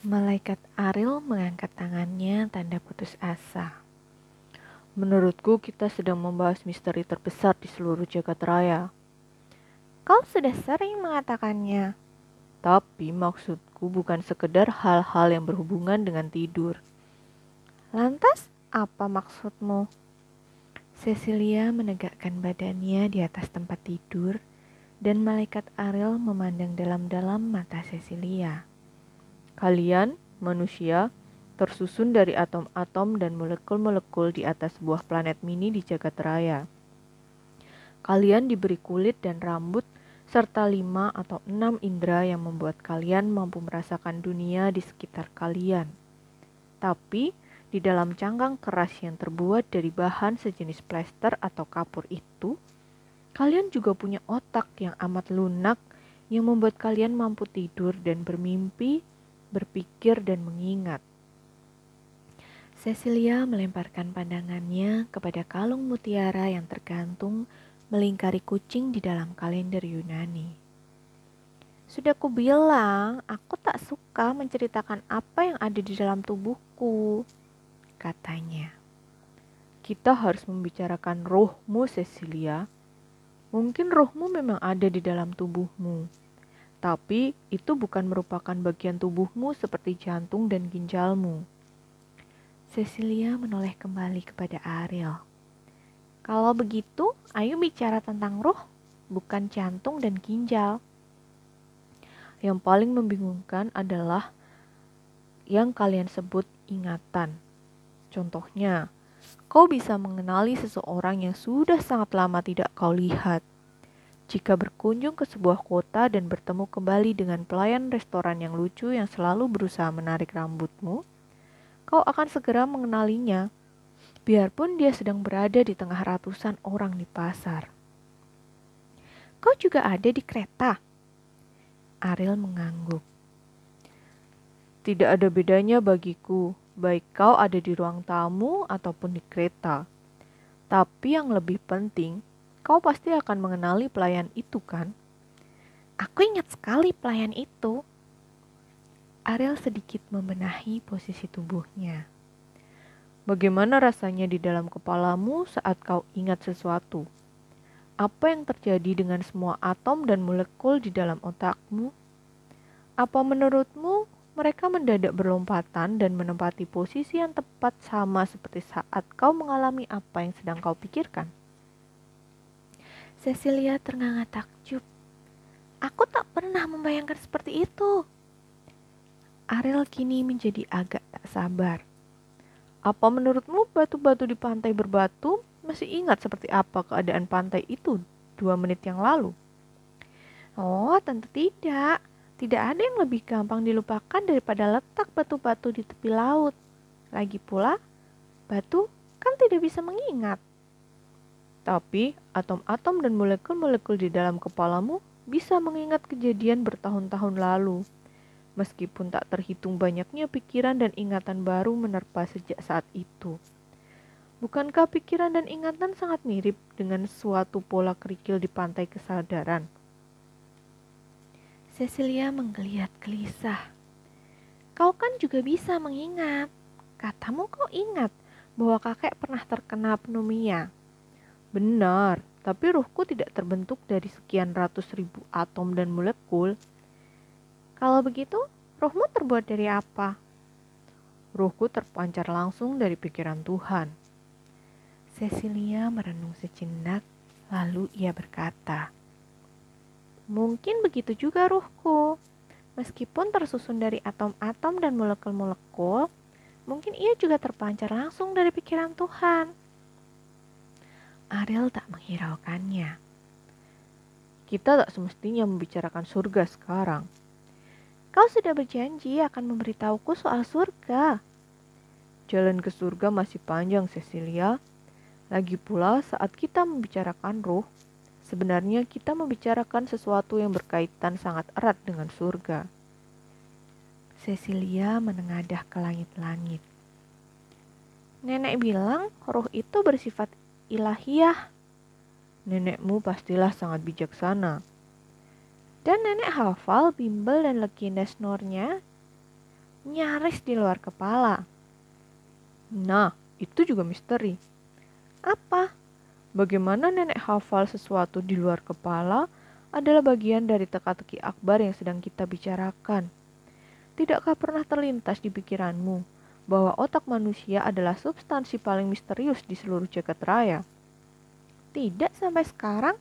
Malaikat Ariel mengangkat tangannya tanda putus asa. Menurutku kita sedang membahas misteri terbesar di seluruh jagat raya. Kau sudah sering mengatakannya. Tapi maksudku bukan sekedar hal-hal yang berhubungan dengan tidur. Lantas apa maksudmu? Cecilia menegakkan badannya di atas tempat tidur dan malaikat Ariel memandang dalam-dalam mata Cecilia. Kalian, manusia, tersusun dari atom-atom dan molekul-molekul di atas sebuah planet mini di jagat raya. Kalian diberi kulit dan rambut serta lima atau enam indera yang membuat kalian mampu merasakan dunia di sekitar kalian. Tapi, di dalam cangkang keras yang terbuat dari bahan sejenis plester atau kapur itu, kalian juga punya otak yang amat lunak yang membuat kalian mampu tidur dan bermimpi berpikir dan mengingat. Cecilia melemparkan pandangannya kepada kalung mutiara yang tergantung melingkari kucing di dalam kalender Yunani. Sudah kubilang, aku tak suka menceritakan apa yang ada di dalam tubuhku, katanya. Kita harus membicarakan rohmu, Cecilia. Mungkin rohmu memang ada di dalam tubuhmu tapi itu bukan merupakan bagian tubuhmu seperti jantung dan ginjalmu. Cecilia menoleh kembali kepada Ariel. Kalau begitu, ayo bicara tentang roh, bukan jantung dan ginjal. Yang paling membingungkan adalah yang kalian sebut ingatan. Contohnya, kau bisa mengenali seseorang yang sudah sangat lama tidak kau lihat jika berkunjung ke sebuah kota dan bertemu kembali dengan pelayan restoran yang lucu yang selalu berusaha menarik rambutmu, kau akan segera mengenalinya, biarpun dia sedang berada di tengah ratusan orang di pasar. Kau juga ada di kereta. Ariel mengangguk. Tidak ada bedanya bagiku, baik kau ada di ruang tamu ataupun di kereta. Tapi yang lebih penting, Kau pasti akan mengenali pelayan itu kan? Aku ingat sekali pelayan itu. Ariel sedikit membenahi posisi tubuhnya. Bagaimana rasanya di dalam kepalamu saat kau ingat sesuatu? Apa yang terjadi dengan semua atom dan molekul di dalam otakmu? Apa menurutmu mereka mendadak berlompatan dan menempati posisi yang tepat sama seperti saat kau mengalami apa yang sedang kau pikirkan? Cecilia ternganga takjub. Aku tak pernah membayangkan seperti itu. Ariel kini menjadi agak tak sabar. Apa menurutmu batu-batu di pantai berbatu masih ingat seperti apa keadaan pantai itu dua menit yang lalu? Oh, tentu tidak. Tidak ada yang lebih gampang dilupakan daripada letak batu-batu di tepi laut. Lagi pula, batu kan tidak bisa mengingat. Tapi, atom-atom dan molekul-molekul di dalam kepalamu bisa mengingat kejadian bertahun-tahun lalu. Meskipun tak terhitung banyaknya pikiran dan ingatan baru menerpa sejak saat itu. Bukankah pikiran dan ingatan sangat mirip dengan suatu pola kerikil di pantai kesadaran? Cecilia menggeliat gelisah. Kau kan juga bisa mengingat. Katamu kau ingat bahwa kakek pernah terkena pneumonia. Benar, tapi ruhku tidak terbentuk dari sekian ratus ribu atom dan molekul. Kalau begitu, ruhmu terbuat dari apa? Ruhku terpancar langsung dari pikiran Tuhan. Cecilia merenung sejenak, lalu ia berkata, Mungkin begitu juga ruhku. Meskipun tersusun dari atom-atom dan molekul-molekul, mungkin ia juga terpancar langsung dari pikiran Tuhan. Ariel tak menghiraukannya. Kita tak semestinya membicarakan surga sekarang. Kau sudah berjanji akan memberitahuku soal surga. Jalan ke surga masih panjang, Cecilia. Lagi pula, saat kita membicarakan roh, sebenarnya kita membicarakan sesuatu yang berkaitan sangat erat dengan surga. Cecilia menengadah ke langit-langit. Nenek bilang roh itu bersifat ilahiyah. Nenekmu pastilah sangat bijaksana. Dan nenek hafal bimbel dan legenda snornya. nyaris di luar kepala. Nah, itu juga misteri. Apa? Bagaimana nenek hafal sesuatu di luar kepala adalah bagian dari teka-teki akbar yang sedang kita bicarakan. Tidakkah pernah terlintas di pikiranmu bahwa otak manusia adalah substansi paling misterius di seluruh jagat raya? Tidak sampai sekarang.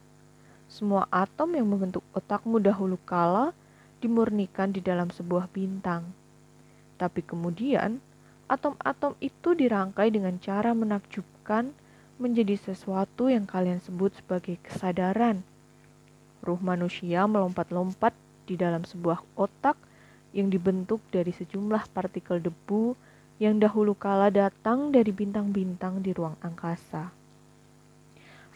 Semua atom yang membentuk otakmu dahulu kala dimurnikan di dalam sebuah bintang. Tapi kemudian, atom-atom itu dirangkai dengan cara menakjubkan menjadi sesuatu yang kalian sebut sebagai kesadaran. Ruh manusia melompat-lompat di dalam sebuah otak yang dibentuk dari sejumlah partikel debu yang dahulu kala datang dari bintang-bintang di ruang angkasa.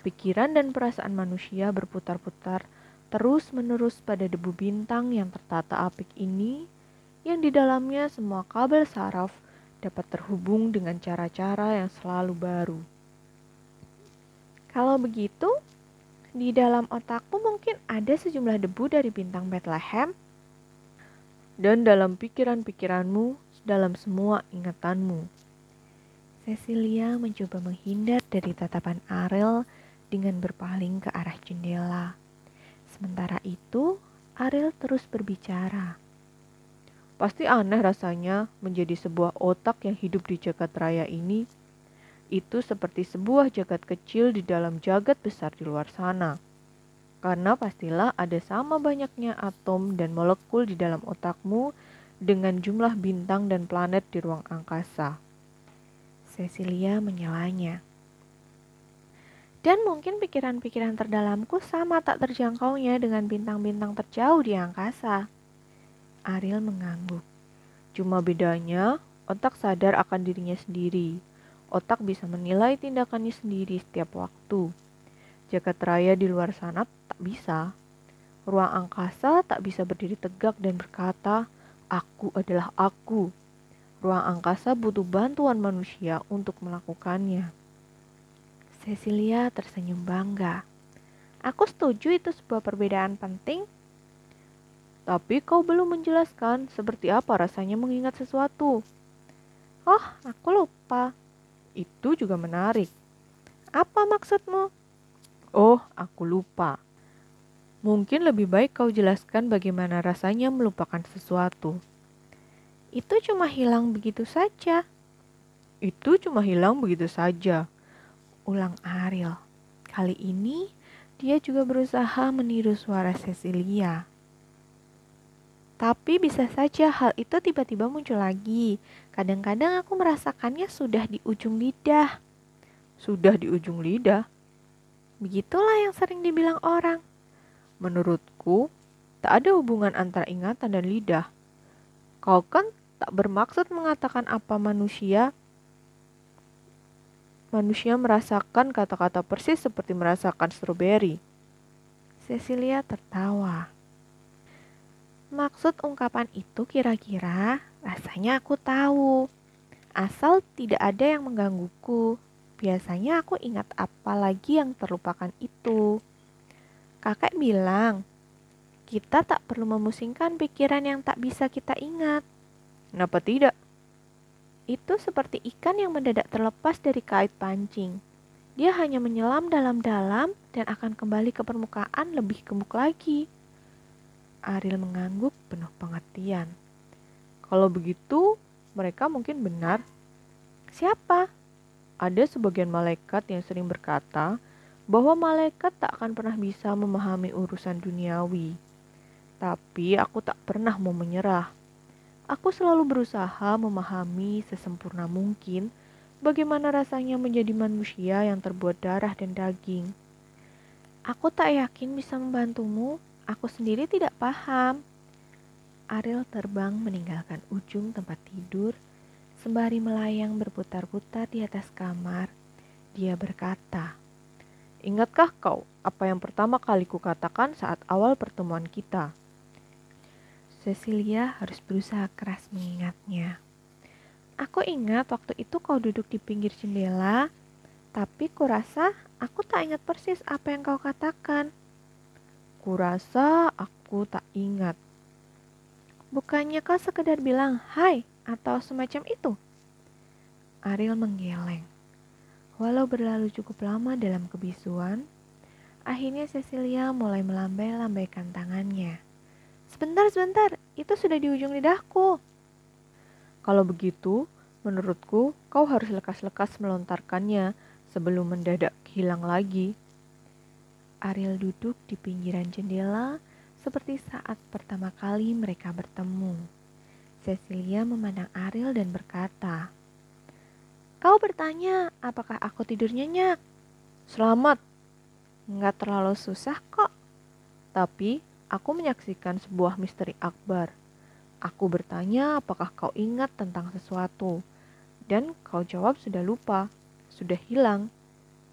Pikiran dan perasaan manusia berputar-putar terus-menerus pada debu bintang yang tertata apik ini, yang di dalamnya semua kabel saraf dapat terhubung dengan cara-cara yang selalu baru. Kalau begitu, di dalam otakmu mungkin ada sejumlah debu dari bintang Bethlehem, dan dalam pikiran-pikiranmu, dalam semua ingatanmu. Cecilia mencoba menghindar dari tatapan Ariel dengan berpaling ke arah jendela. Sementara itu, Ariel terus berbicara. Pasti aneh rasanya menjadi sebuah otak yang hidup di jagat raya ini. Itu seperti sebuah jagat kecil di dalam jagat besar di luar sana. Karena pastilah ada sama banyaknya atom dan molekul di dalam otakmu dengan jumlah bintang dan planet di ruang angkasa. Cecilia menyalanya. Dan mungkin pikiran-pikiran terdalamku sama tak terjangkaunya dengan bintang-bintang terjauh di angkasa. Ariel mengangguk. Cuma bedanya, otak sadar akan dirinya sendiri. Otak bisa menilai tindakannya sendiri setiap waktu. Jagat raya di luar sana tak bisa. Ruang angkasa tak bisa berdiri tegak dan berkata, "Aku adalah aku." Ruang angkasa butuh bantuan manusia untuk melakukannya. Cecilia tersenyum bangga. Aku setuju itu sebuah perbedaan penting. Tapi kau belum menjelaskan seperti apa rasanya mengingat sesuatu. Oh, aku lupa. Itu juga menarik. Apa maksudmu? Oh, aku lupa. Mungkin lebih baik kau jelaskan bagaimana rasanya melupakan sesuatu. Itu cuma hilang begitu saja. Itu cuma hilang begitu saja ulang Ariel. Kali ini dia juga berusaha meniru suara Cecilia. Tapi bisa saja hal itu tiba-tiba muncul lagi. Kadang-kadang aku merasakannya sudah di ujung lidah. Sudah di ujung lidah? Begitulah yang sering dibilang orang. Menurutku, tak ada hubungan antara ingatan dan lidah. Kau kan tak bermaksud mengatakan apa manusia manusia merasakan kata-kata persis seperti merasakan stroberi. Cecilia tertawa. Maksud ungkapan itu kira-kira rasanya aku tahu. Asal tidak ada yang menggangguku. Biasanya aku ingat apa lagi yang terlupakan itu. Kakek bilang, kita tak perlu memusingkan pikiran yang tak bisa kita ingat. Kenapa tidak? itu seperti ikan yang mendadak terlepas dari kait pancing. Dia hanya menyelam dalam-dalam dan akan kembali ke permukaan lebih gemuk lagi. Ariel mengangguk penuh pengertian. Kalau begitu, mereka mungkin benar. Siapa? Ada sebagian malaikat yang sering berkata bahwa malaikat tak akan pernah bisa memahami urusan duniawi. Tapi aku tak pernah mau menyerah Aku selalu berusaha memahami sesempurna mungkin bagaimana rasanya menjadi manusia yang terbuat darah dan daging. Aku tak yakin bisa membantumu, aku sendiri tidak paham. Ariel terbang meninggalkan ujung tempat tidur, sembari melayang berputar-putar di atas kamar. Dia berkata, Ingatkah kau apa yang pertama kali kukatakan saat awal pertemuan kita?' Cecilia harus berusaha keras mengingatnya. Aku ingat waktu itu kau duduk di pinggir jendela, tapi kurasa aku tak ingat persis apa yang kau katakan. Kurasa aku tak ingat. Bukannya kau sekedar bilang, hai, atau semacam itu? Ariel menggeleng. Walau berlalu cukup lama dalam kebisuan, akhirnya Cecilia mulai melambai-lambaikan tangannya. Sebentar, sebentar, itu sudah di ujung lidahku. Kalau begitu, menurutku kau harus lekas-lekas melontarkannya sebelum mendadak hilang lagi. Ariel duduk di pinggiran jendela seperti saat pertama kali mereka bertemu. Cecilia memandang Ariel dan berkata, Kau bertanya apakah aku tidur nyenyak? Selamat. Nggak terlalu susah kok. Tapi aku menyaksikan sebuah misteri akbar. Aku bertanya apakah kau ingat tentang sesuatu. Dan kau jawab sudah lupa, sudah hilang.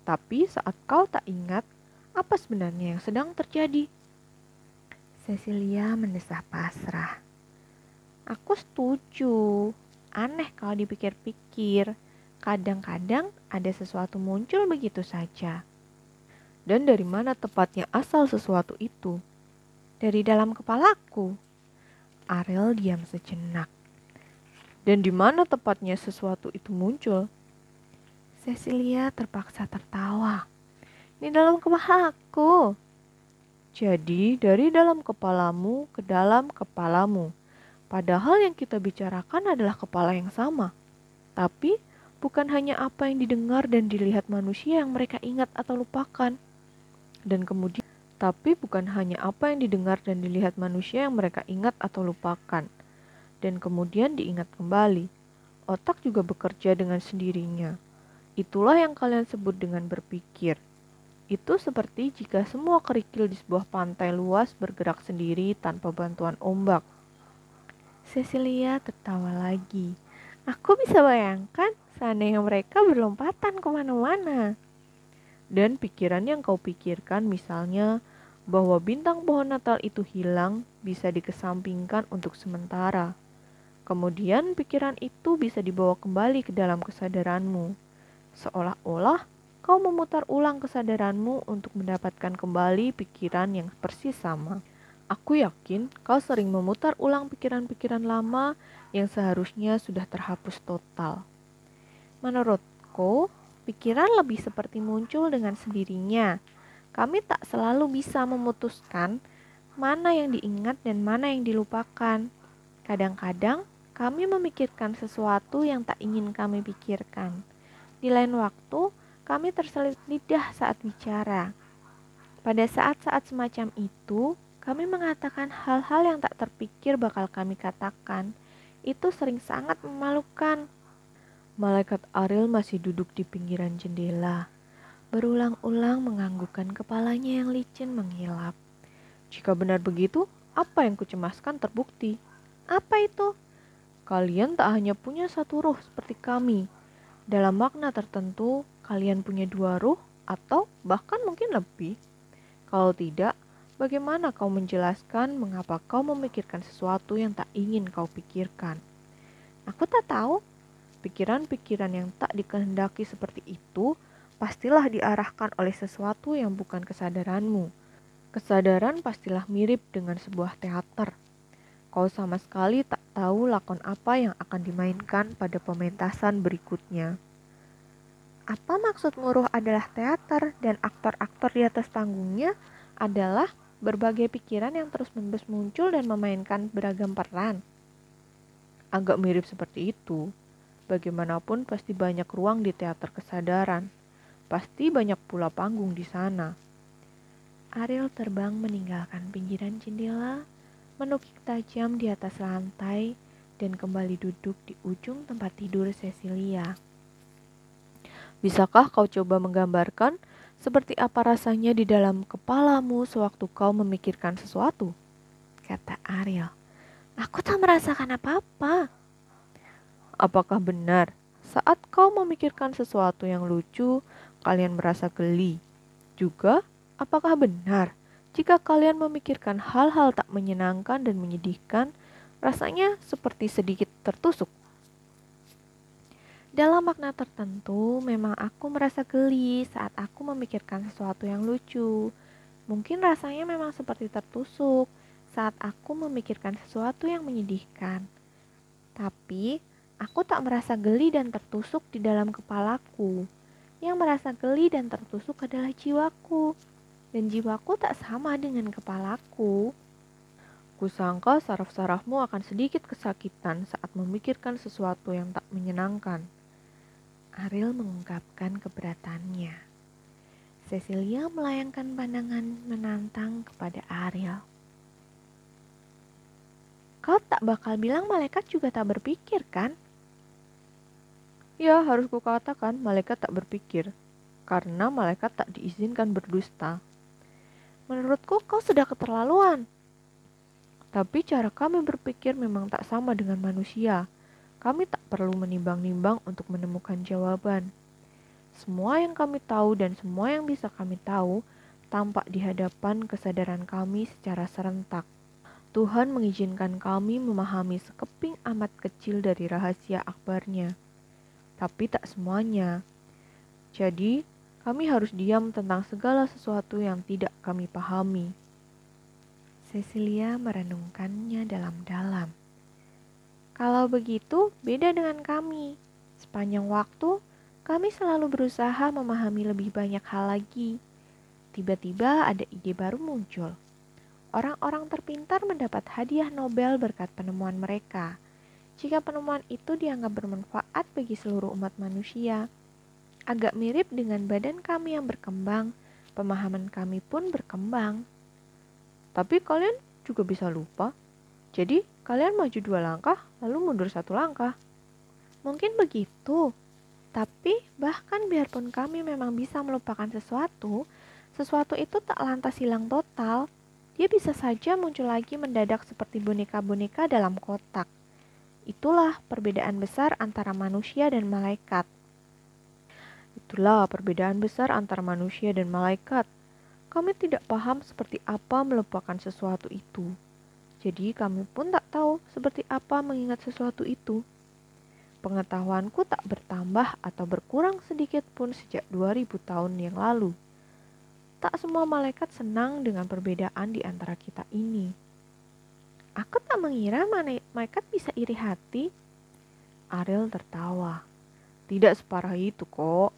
Tapi saat kau tak ingat, apa sebenarnya yang sedang terjadi? Cecilia mendesah pasrah. Aku setuju. Aneh kalau dipikir-pikir. Kadang-kadang ada sesuatu muncul begitu saja. Dan dari mana tepatnya asal sesuatu itu? Dari dalam kepalaku. Ariel diam sejenak. Dan di mana tepatnya sesuatu itu muncul? Cecilia terpaksa tertawa. Di dalam kepalaku. Jadi, dari dalam kepalamu ke dalam kepalamu. Padahal yang kita bicarakan adalah kepala yang sama. Tapi, bukan hanya apa yang didengar dan dilihat manusia yang mereka ingat atau lupakan. Dan kemudian, tapi bukan hanya apa yang didengar dan dilihat manusia yang mereka ingat atau lupakan. Dan kemudian diingat kembali. Otak juga bekerja dengan sendirinya. Itulah yang kalian sebut dengan berpikir. Itu seperti jika semua kerikil di sebuah pantai luas bergerak sendiri tanpa bantuan ombak. Cecilia tertawa lagi. Aku bisa bayangkan seandainya mereka berlompatan ke mana-mana. Dan pikiran yang kau pikirkan misalnya bahwa bintang pohon Natal itu hilang bisa dikesampingkan untuk sementara. Kemudian pikiran itu bisa dibawa kembali ke dalam kesadaranmu. Seolah-olah kau memutar ulang kesadaranmu untuk mendapatkan kembali pikiran yang persis sama. Aku yakin kau sering memutar ulang pikiran-pikiran lama yang seharusnya sudah terhapus total. Menurutku, pikiran lebih seperti muncul dengan sendirinya. Kami tak selalu bisa memutuskan mana yang diingat dan mana yang dilupakan. Kadang-kadang kami memikirkan sesuatu yang tak ingin kami pikirkan. Di lain waktu, kami terselip lidah saat bicara. Pada saat-saat semacam itu, kami mengatakan hal-hal yang tak terpikir bakal kami katakan. Itu sering sangat memalukan. Malaikat Ariel masih duduk di pinggiran jendela, berulang-ulang menganggukkan kepalanya yang licin menghilap. Jika benar begitu, apa yang kucemaskan terbukti. Apa itu? Kalian tak hanya punya satu roh seperti kami. Dalam makna tertentu, kalian punya dua ruh atau bahkan mungkin lebih? Kalau tidak, bagaimana kau menjelaskan mengapa kau memikirkan sesuatu yang tak ingin kau pikirkan? Aku tak tahu. Pikiran-pikiran yang tak dikehendaki seperti itu pastilah diarahkan oleh sesuatu yang bukan kesadaranmu. Kesadaran pastilah mirip dengan sebuah teater. Kau sama sekali tak tahu lakon apa yang akan dimainkan pada pementasan berikutnya. Apa maksud muruh adalah teater dan aktor-aktor di atas panggungnya adalah berbagai pikiran yang terus-menerus muncul dan memainkan beragam peran? Agak mirip seperti itu. Bagaimanapun pasti banyak ruang di teater kesadaran. Pasti banyak pula panggung di sana. Ariel terbang meninggalkan pinggiran jendela, menukik tajam di atas lantai, dan kembali duduk di ujung tempat tidur Cecilia. Bisakah kau coba menggambarkan seperti apa rasanya di dalam kepalamu sewaktu kau memikirkan sesuatu? Kata Ariel. Aku tak merasakan apa-apa. Apakah benar saat kau memikirkan sesuatu yang lucu, kalian merasa geli? Juga, apakah benar jika kalian memikirkan hal-hal tak menyenangkan dan menyedihkan, rasanya seperti sedikit tertusuk? Dalam makna tertentu, memang aku merasa geli saat aku memikirkan sesuatu yang lucu. Mungkin rasanya memang seperti tertusuk saat aku memikirkan sesuatu yang menyedihkan. Tapi aku tak merasa geli dan tertusuk di dalam kepalaku. Yang merasa geli dan tertusuk adalah jiwaku. Dan jiwaku tak sama dengan kepalaku. Kusangka saraf-sarafmu akan sedikit kesakitan saat memikirkan sesuatu yang tak menyenangkan. Ariel mengungkapkan keberatannya. Cecilia melayangkan pandangan menantang kepada Ariel. Kau tak bakal bilang malaikat juga tak berpikir, kan? Ya, harus kukatakan malaikat tak berpikir, karena malaikat tak diizinkan berdusta. Menurutku kau sudah keterlaluan. Tapi cara kami berpikir memang tak sama dengan manusia. Kami tak perlu menimbang-nimbang untuk menemukan jawaban. Semua yang kami tahu dan semua yang bisa kami tahu tampak di hadapan kesadaran kami secara serentak. Tuhan mengizinkan kami memahami sekeping amat kecil dari rahasia akbarnya. Tapi tak semuanya. Jadi, kami harus diam tentang segala sesuatu yang tidak kami pahami. Cecilia merenungkannya dalam-dalam. Kalau begitu, beda dengan kami. Sepanjang waktu, kami selalu berusaha memahami lebih banyak hal lagi. Tiba-tiba ada ide baru muncul Orang-orang terpintar mendapat hadiah Nobel berkat penemuan mereka. Jika penemuan itu dianggap bermanfaat bagi seluruh umat manusia, agak mirip dengan badan kami yang berkembang, pemahaman kami pun berkembang. Tapi kalian juga bisa lupa. Jadi, kalian maju dua langkah, lalu mundur satu langkah. Mungkin begitu. Tapi, bahkan biarpun kami memang bisa melupakan sesuatu, sesuatu itu tak lantas hilang total dia bisa saja muncul lagi mendadak seperti boneka-boneka dalam kotak. Itulah perbedaan besar antara manusia dan malaikat. Itulah perbedaan besar antara manusia dan malaikat. Kami tidak paham seperti apa melupakan sesuatu itu. Jadi kami pun tak tahu seperti apa mengingat sesuatu itu. Pengetahuanku tak bertambah atau berkurang sedikit pun sejak 2000 tahun yang lalu. Tak semua malaikat senang dengan perbedaan di antara kita ini. Aku tak mengira malaikat bisa iri hati. Ariel tertawa. Tidak separah itu kok.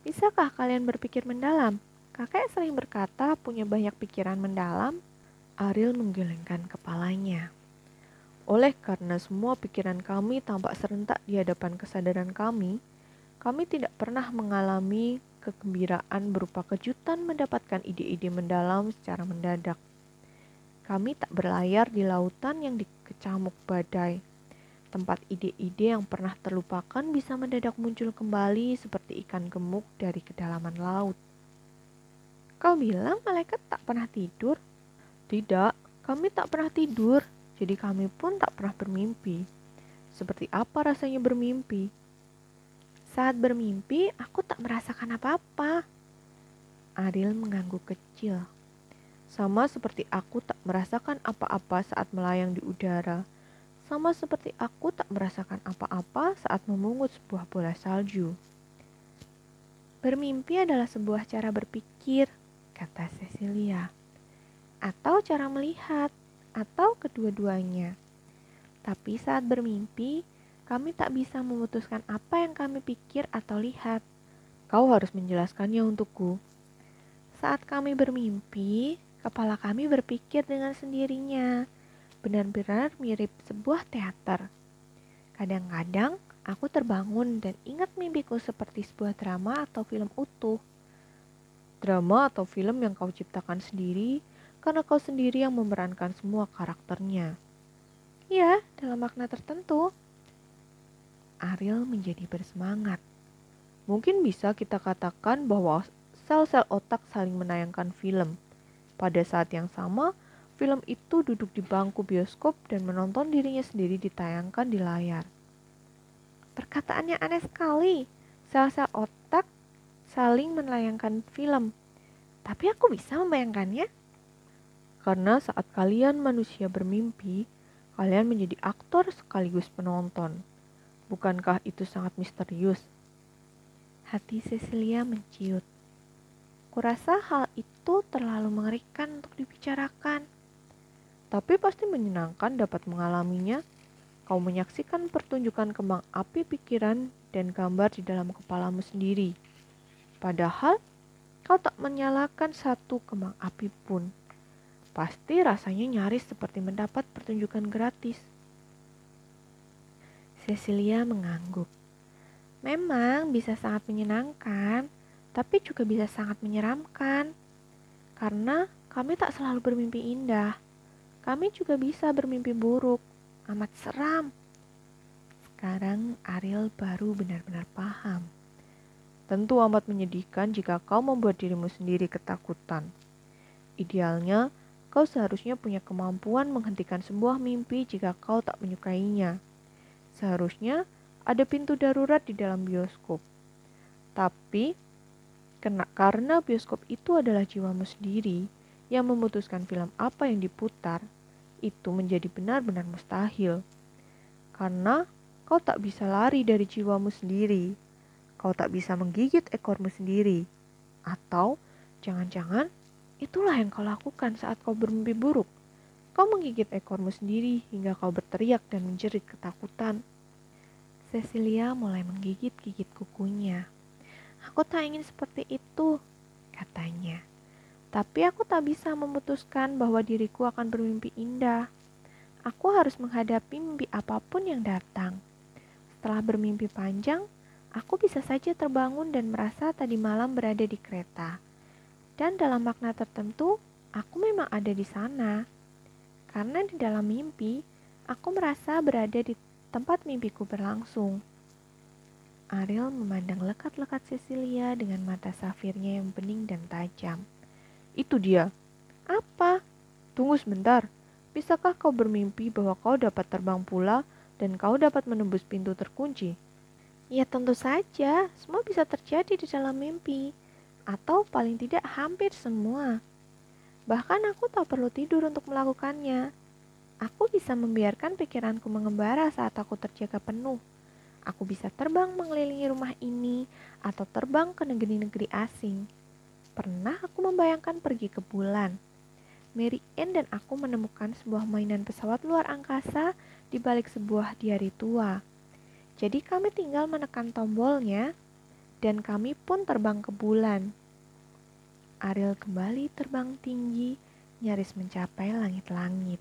Bisakah kalian berpikir mendalam? Kakek sering berkata punya banyak pikiran mendalam. Ariel menggelengkan kepalanya. Oleh karena semua pikiran kami tampak serentak di hadapan kesadaran kami, kami tidak pernah mengalami kegembiraan berupa kejutan mendapatkan ide-ide mendalam secara mendadak. Kami tak berlayar di lautan yang dikecamuk badai. Tempat ide-ide yang pernah terlupakan bisa mendadak muncul kembali seperti ikan gemuk dari kedalaman laut. Kau bilang malaikat tak pernah tidur? Tidak, kami tak pernah tidur, jadi kami pun tak pernah bermimpi. Seperti apa rasanya bermimpi? Saat bermimpi, aku tak merasakan apa-apa. Ariel mengangguk kecil. Sama seperti aku tak merasakan apa-apa saat melayang di udara. Sama seperti aku tak merasakan apa-apa saat memungut sebuah bola salju. Bermimpi adalah sebuah cara berpikir, kata Cecilia. Atau cara melihat, atau kedua-duanya. Tapi saat bermimpi, kami tak bisa memutuskan apa yang kami pikir atau lihat. Kau harus menjelaskannya untukku. Saat kami bermimpi, kepala kami berpikir dengan sendirinya. Benar-benar mirip sebuah teater. Kadang-kadang aku terbangun dan ingat mimpiku seperti sebuah drama atau film utuh. Drama atau film yang kau ciptakan sendiri karena kau sendiri yang memerankan semua karakternya. Ya, dalam makna tertentu. Ariel menjadi bersemangat. Mungkin bisa kita katakan bahwa sel-sel otak saling menayangkan film. Pada saat yang sama, film itu duduk di bangku bioskop dan menonton dirinya sendiri ditayangkan di layar. Perkataannya aneh sekali. Sel-sel otak saling menayangkan film. Tapi aku bisa membayangkannya. Karena saat kalian manusia bermimpi, kalian menjadi aktor sekaligus penonton. Bukankah itu sangat misterius? Hati Cecilia menciut. Kurasa hal itu terlalu mengerikan untuk dibicarakan. Tapi pasti menyenangkan dapat mengalaminya. kau menyaksikan pertunjukan kembang api pikiran dan gambar di dalam kepalamu sendiri. Padahal kau tak menyalakan satu kembang api pun. Pasti rasanya nyaris seperti mendapat pertunjukan gratis. Cecilia mengangguk. Memang bisa sangat menyenangkan, tapi juga bisa sangat menyeramkan. Karena kami tak selalu bermimpi indah. Kami juga bisa bermimpi buruk, amat seram. Sekarang Ariel baru benar-benar paham. Tentu amat menyedihkan jika kau membuat dirimu sendiri ketakutan. Idealnya, kau seharusnya punya kemampuan menghentikan sebuah mimpi jika kau tak menyukainya. Seharusnya ada pintu darurat di dalam bioskop. Tapi kena, karena bioskop itu adalah jiwamu sendiri yang memutuskan film apa yang diputar, itu menjadi benar-benar mustahil. Karena kau tak bisa lari dari jiwamu sendiri. Kau tak bisa menggigit ekormu sendiri. Atau jangan-jangan itulah yang kau lakukan saat kau bermimpi buruk. Kau menggigit ekormu sendiri hingga kau berteriak dan menjerit ketakutan. Cecilia mulai menggigit-gigit kukunya. Aku tak ingin seperti itu, katanya. Tapi aku tak bisa memutuskan bahwa diriku akan bermimpi indah. Aku harus menghadapi mimpi apa pun yang datang. Setelah bermimpi panjang, aku bisa saja terbangun dan merasa tadi malam berada di kereta. Dan dalam makna tertentu, aku memang ada di sana. Karena di dalam mimpi, aku merasa berada di tempat mimpiku berlangsung. Ariel memandang lekat-lekat Cecilia dengan mata safirnya yang bening dan tajam. Itu dia. Apa? Tunggu sebentar. Bisakah kau bermimpi bahwa kau dapat terbang pula dan kau dapat menembus pintu terkunci? Ya tentu saja, semua bisa terjadi di dalam mimpi. Atau paling tidak hampir semua. Bahkan aku tak perlu tidur untuk melakukannya. Aku bisa membiarkan pikiranku mengembara saat aku terjaga penuh. Aku bisa terbang mengelilingi rumah ini atau terbang ke negeri-negeri asing. Pernah aku membayangkan pergi ke bulan. Mary Ann dan aku menemukan sebuah mainan pesawat luar angkasa di balik sebuah diari tua. Jadi kami tinggal menekan tombolnya dan kami pun terbang ke bulan. Ariel kembali terbang tinggi, nyaris mencapai langit-langit.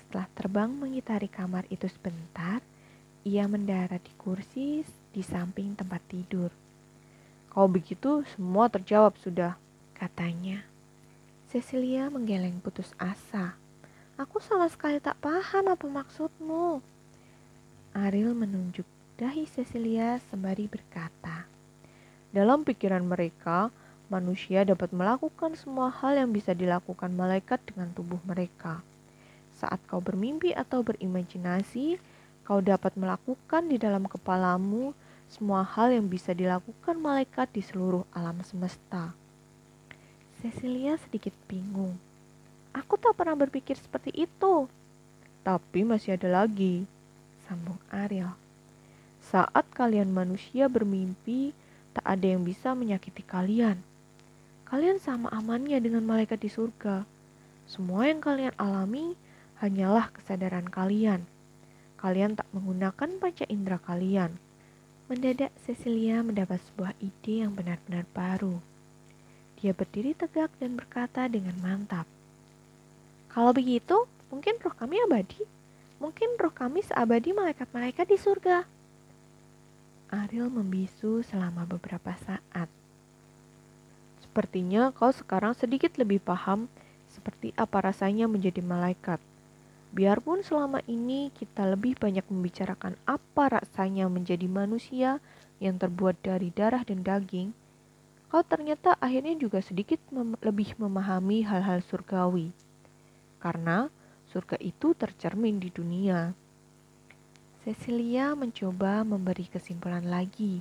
Setelah terbang mengitari kamar itu sebentar, ia mendarat di kursi di samping tempat tidur. Kalau begitu, semua terjawab sudah, katanya. Cecilia menggeleng putus asa. Aku sama sekali tak paham apa maksudmu. Ariel menunjuk dahi Cecilia sembari berkata, Dalam pikiran mereka, manusia dapat melakukan semua hal yang bisa dilakukan malaikat dengan tubuh mereka. Saat kau bermimpi atau berimajinasi, kau dapat melakukan di dalam kepalamu semua hal yang bisa dilakukan malaikat di seluruh alam semesta. Cecilia sedikit bingung. Aku tak pernah berpikir seperti itu. Tapi masih ada lagi, sambung Ariel. Saat kalian manusia bermimpi, tak ada yang bisa menyakiti kalian kalian sama amannya dengan malaikat di surga. Semua yang kalian alami hanyalah kesadaran kalian. Kalian tak menggunakan panca indera kalian. Mendadak Cecilia mendapat sebuah ide yang benar-benar baru. Dia berdiri tegak dan berkata dengan mantap. Kalau begitu, mungkin roh kami abadi. Mungkin roh kami seabadi malaikat-malaikat di surga. Ariel membisu selama beberapa saat. Sepertinya kau sekarang sedikit lebih paham seperti apa rasanya menjadi malaikat. Biarpun selama ini kita lebih banyak membicarakan apa rasanya menjadi manusia yang terbuat dari darah dan daging, kau ternyata akhirnya juga sedikit mem lebih memahami hal-hal surgawi. Karena surga itu tercermin di dunia. Cecilia mencoba memberi kesimpulan lagi.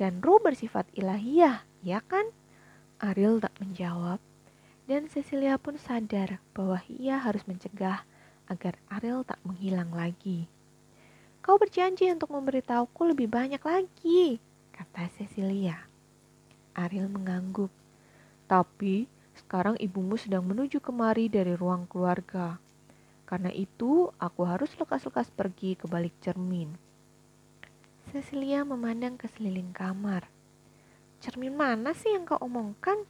Dan ruh bersifat ilahiyah, ya kan? Ariel tak menjawab, dan Cecilia pun sadar bahwa ia harus mencegah agar Ariel tak menghilang lagi. Kau berjanji untuk memberitahuku lebih banyak lagi, kata Cecilia. Ariel mengangguk. Tapi sekarang ibumu sedang menuju kemari dari ruang keluarga. Karena itu, aku harus lekas-lekas pergi ke balik cermin. Cecilia memandang ke seliling kamar. Cermin mana sih yang kau omongkan?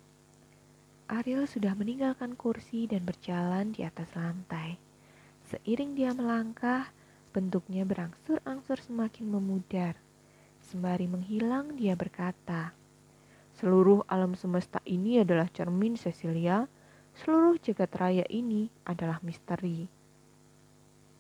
Ariel sudah meninggalkan kursi dan berjalan di atas lantai. Seiring dia melangkah, bentuknya berangsur-angsur semakin memudar. Sembari menghilang, dia berkata, Seluruh alam semesta ini adalah cermin Cecilia. Seluruh jagat raya ini adalah misteri.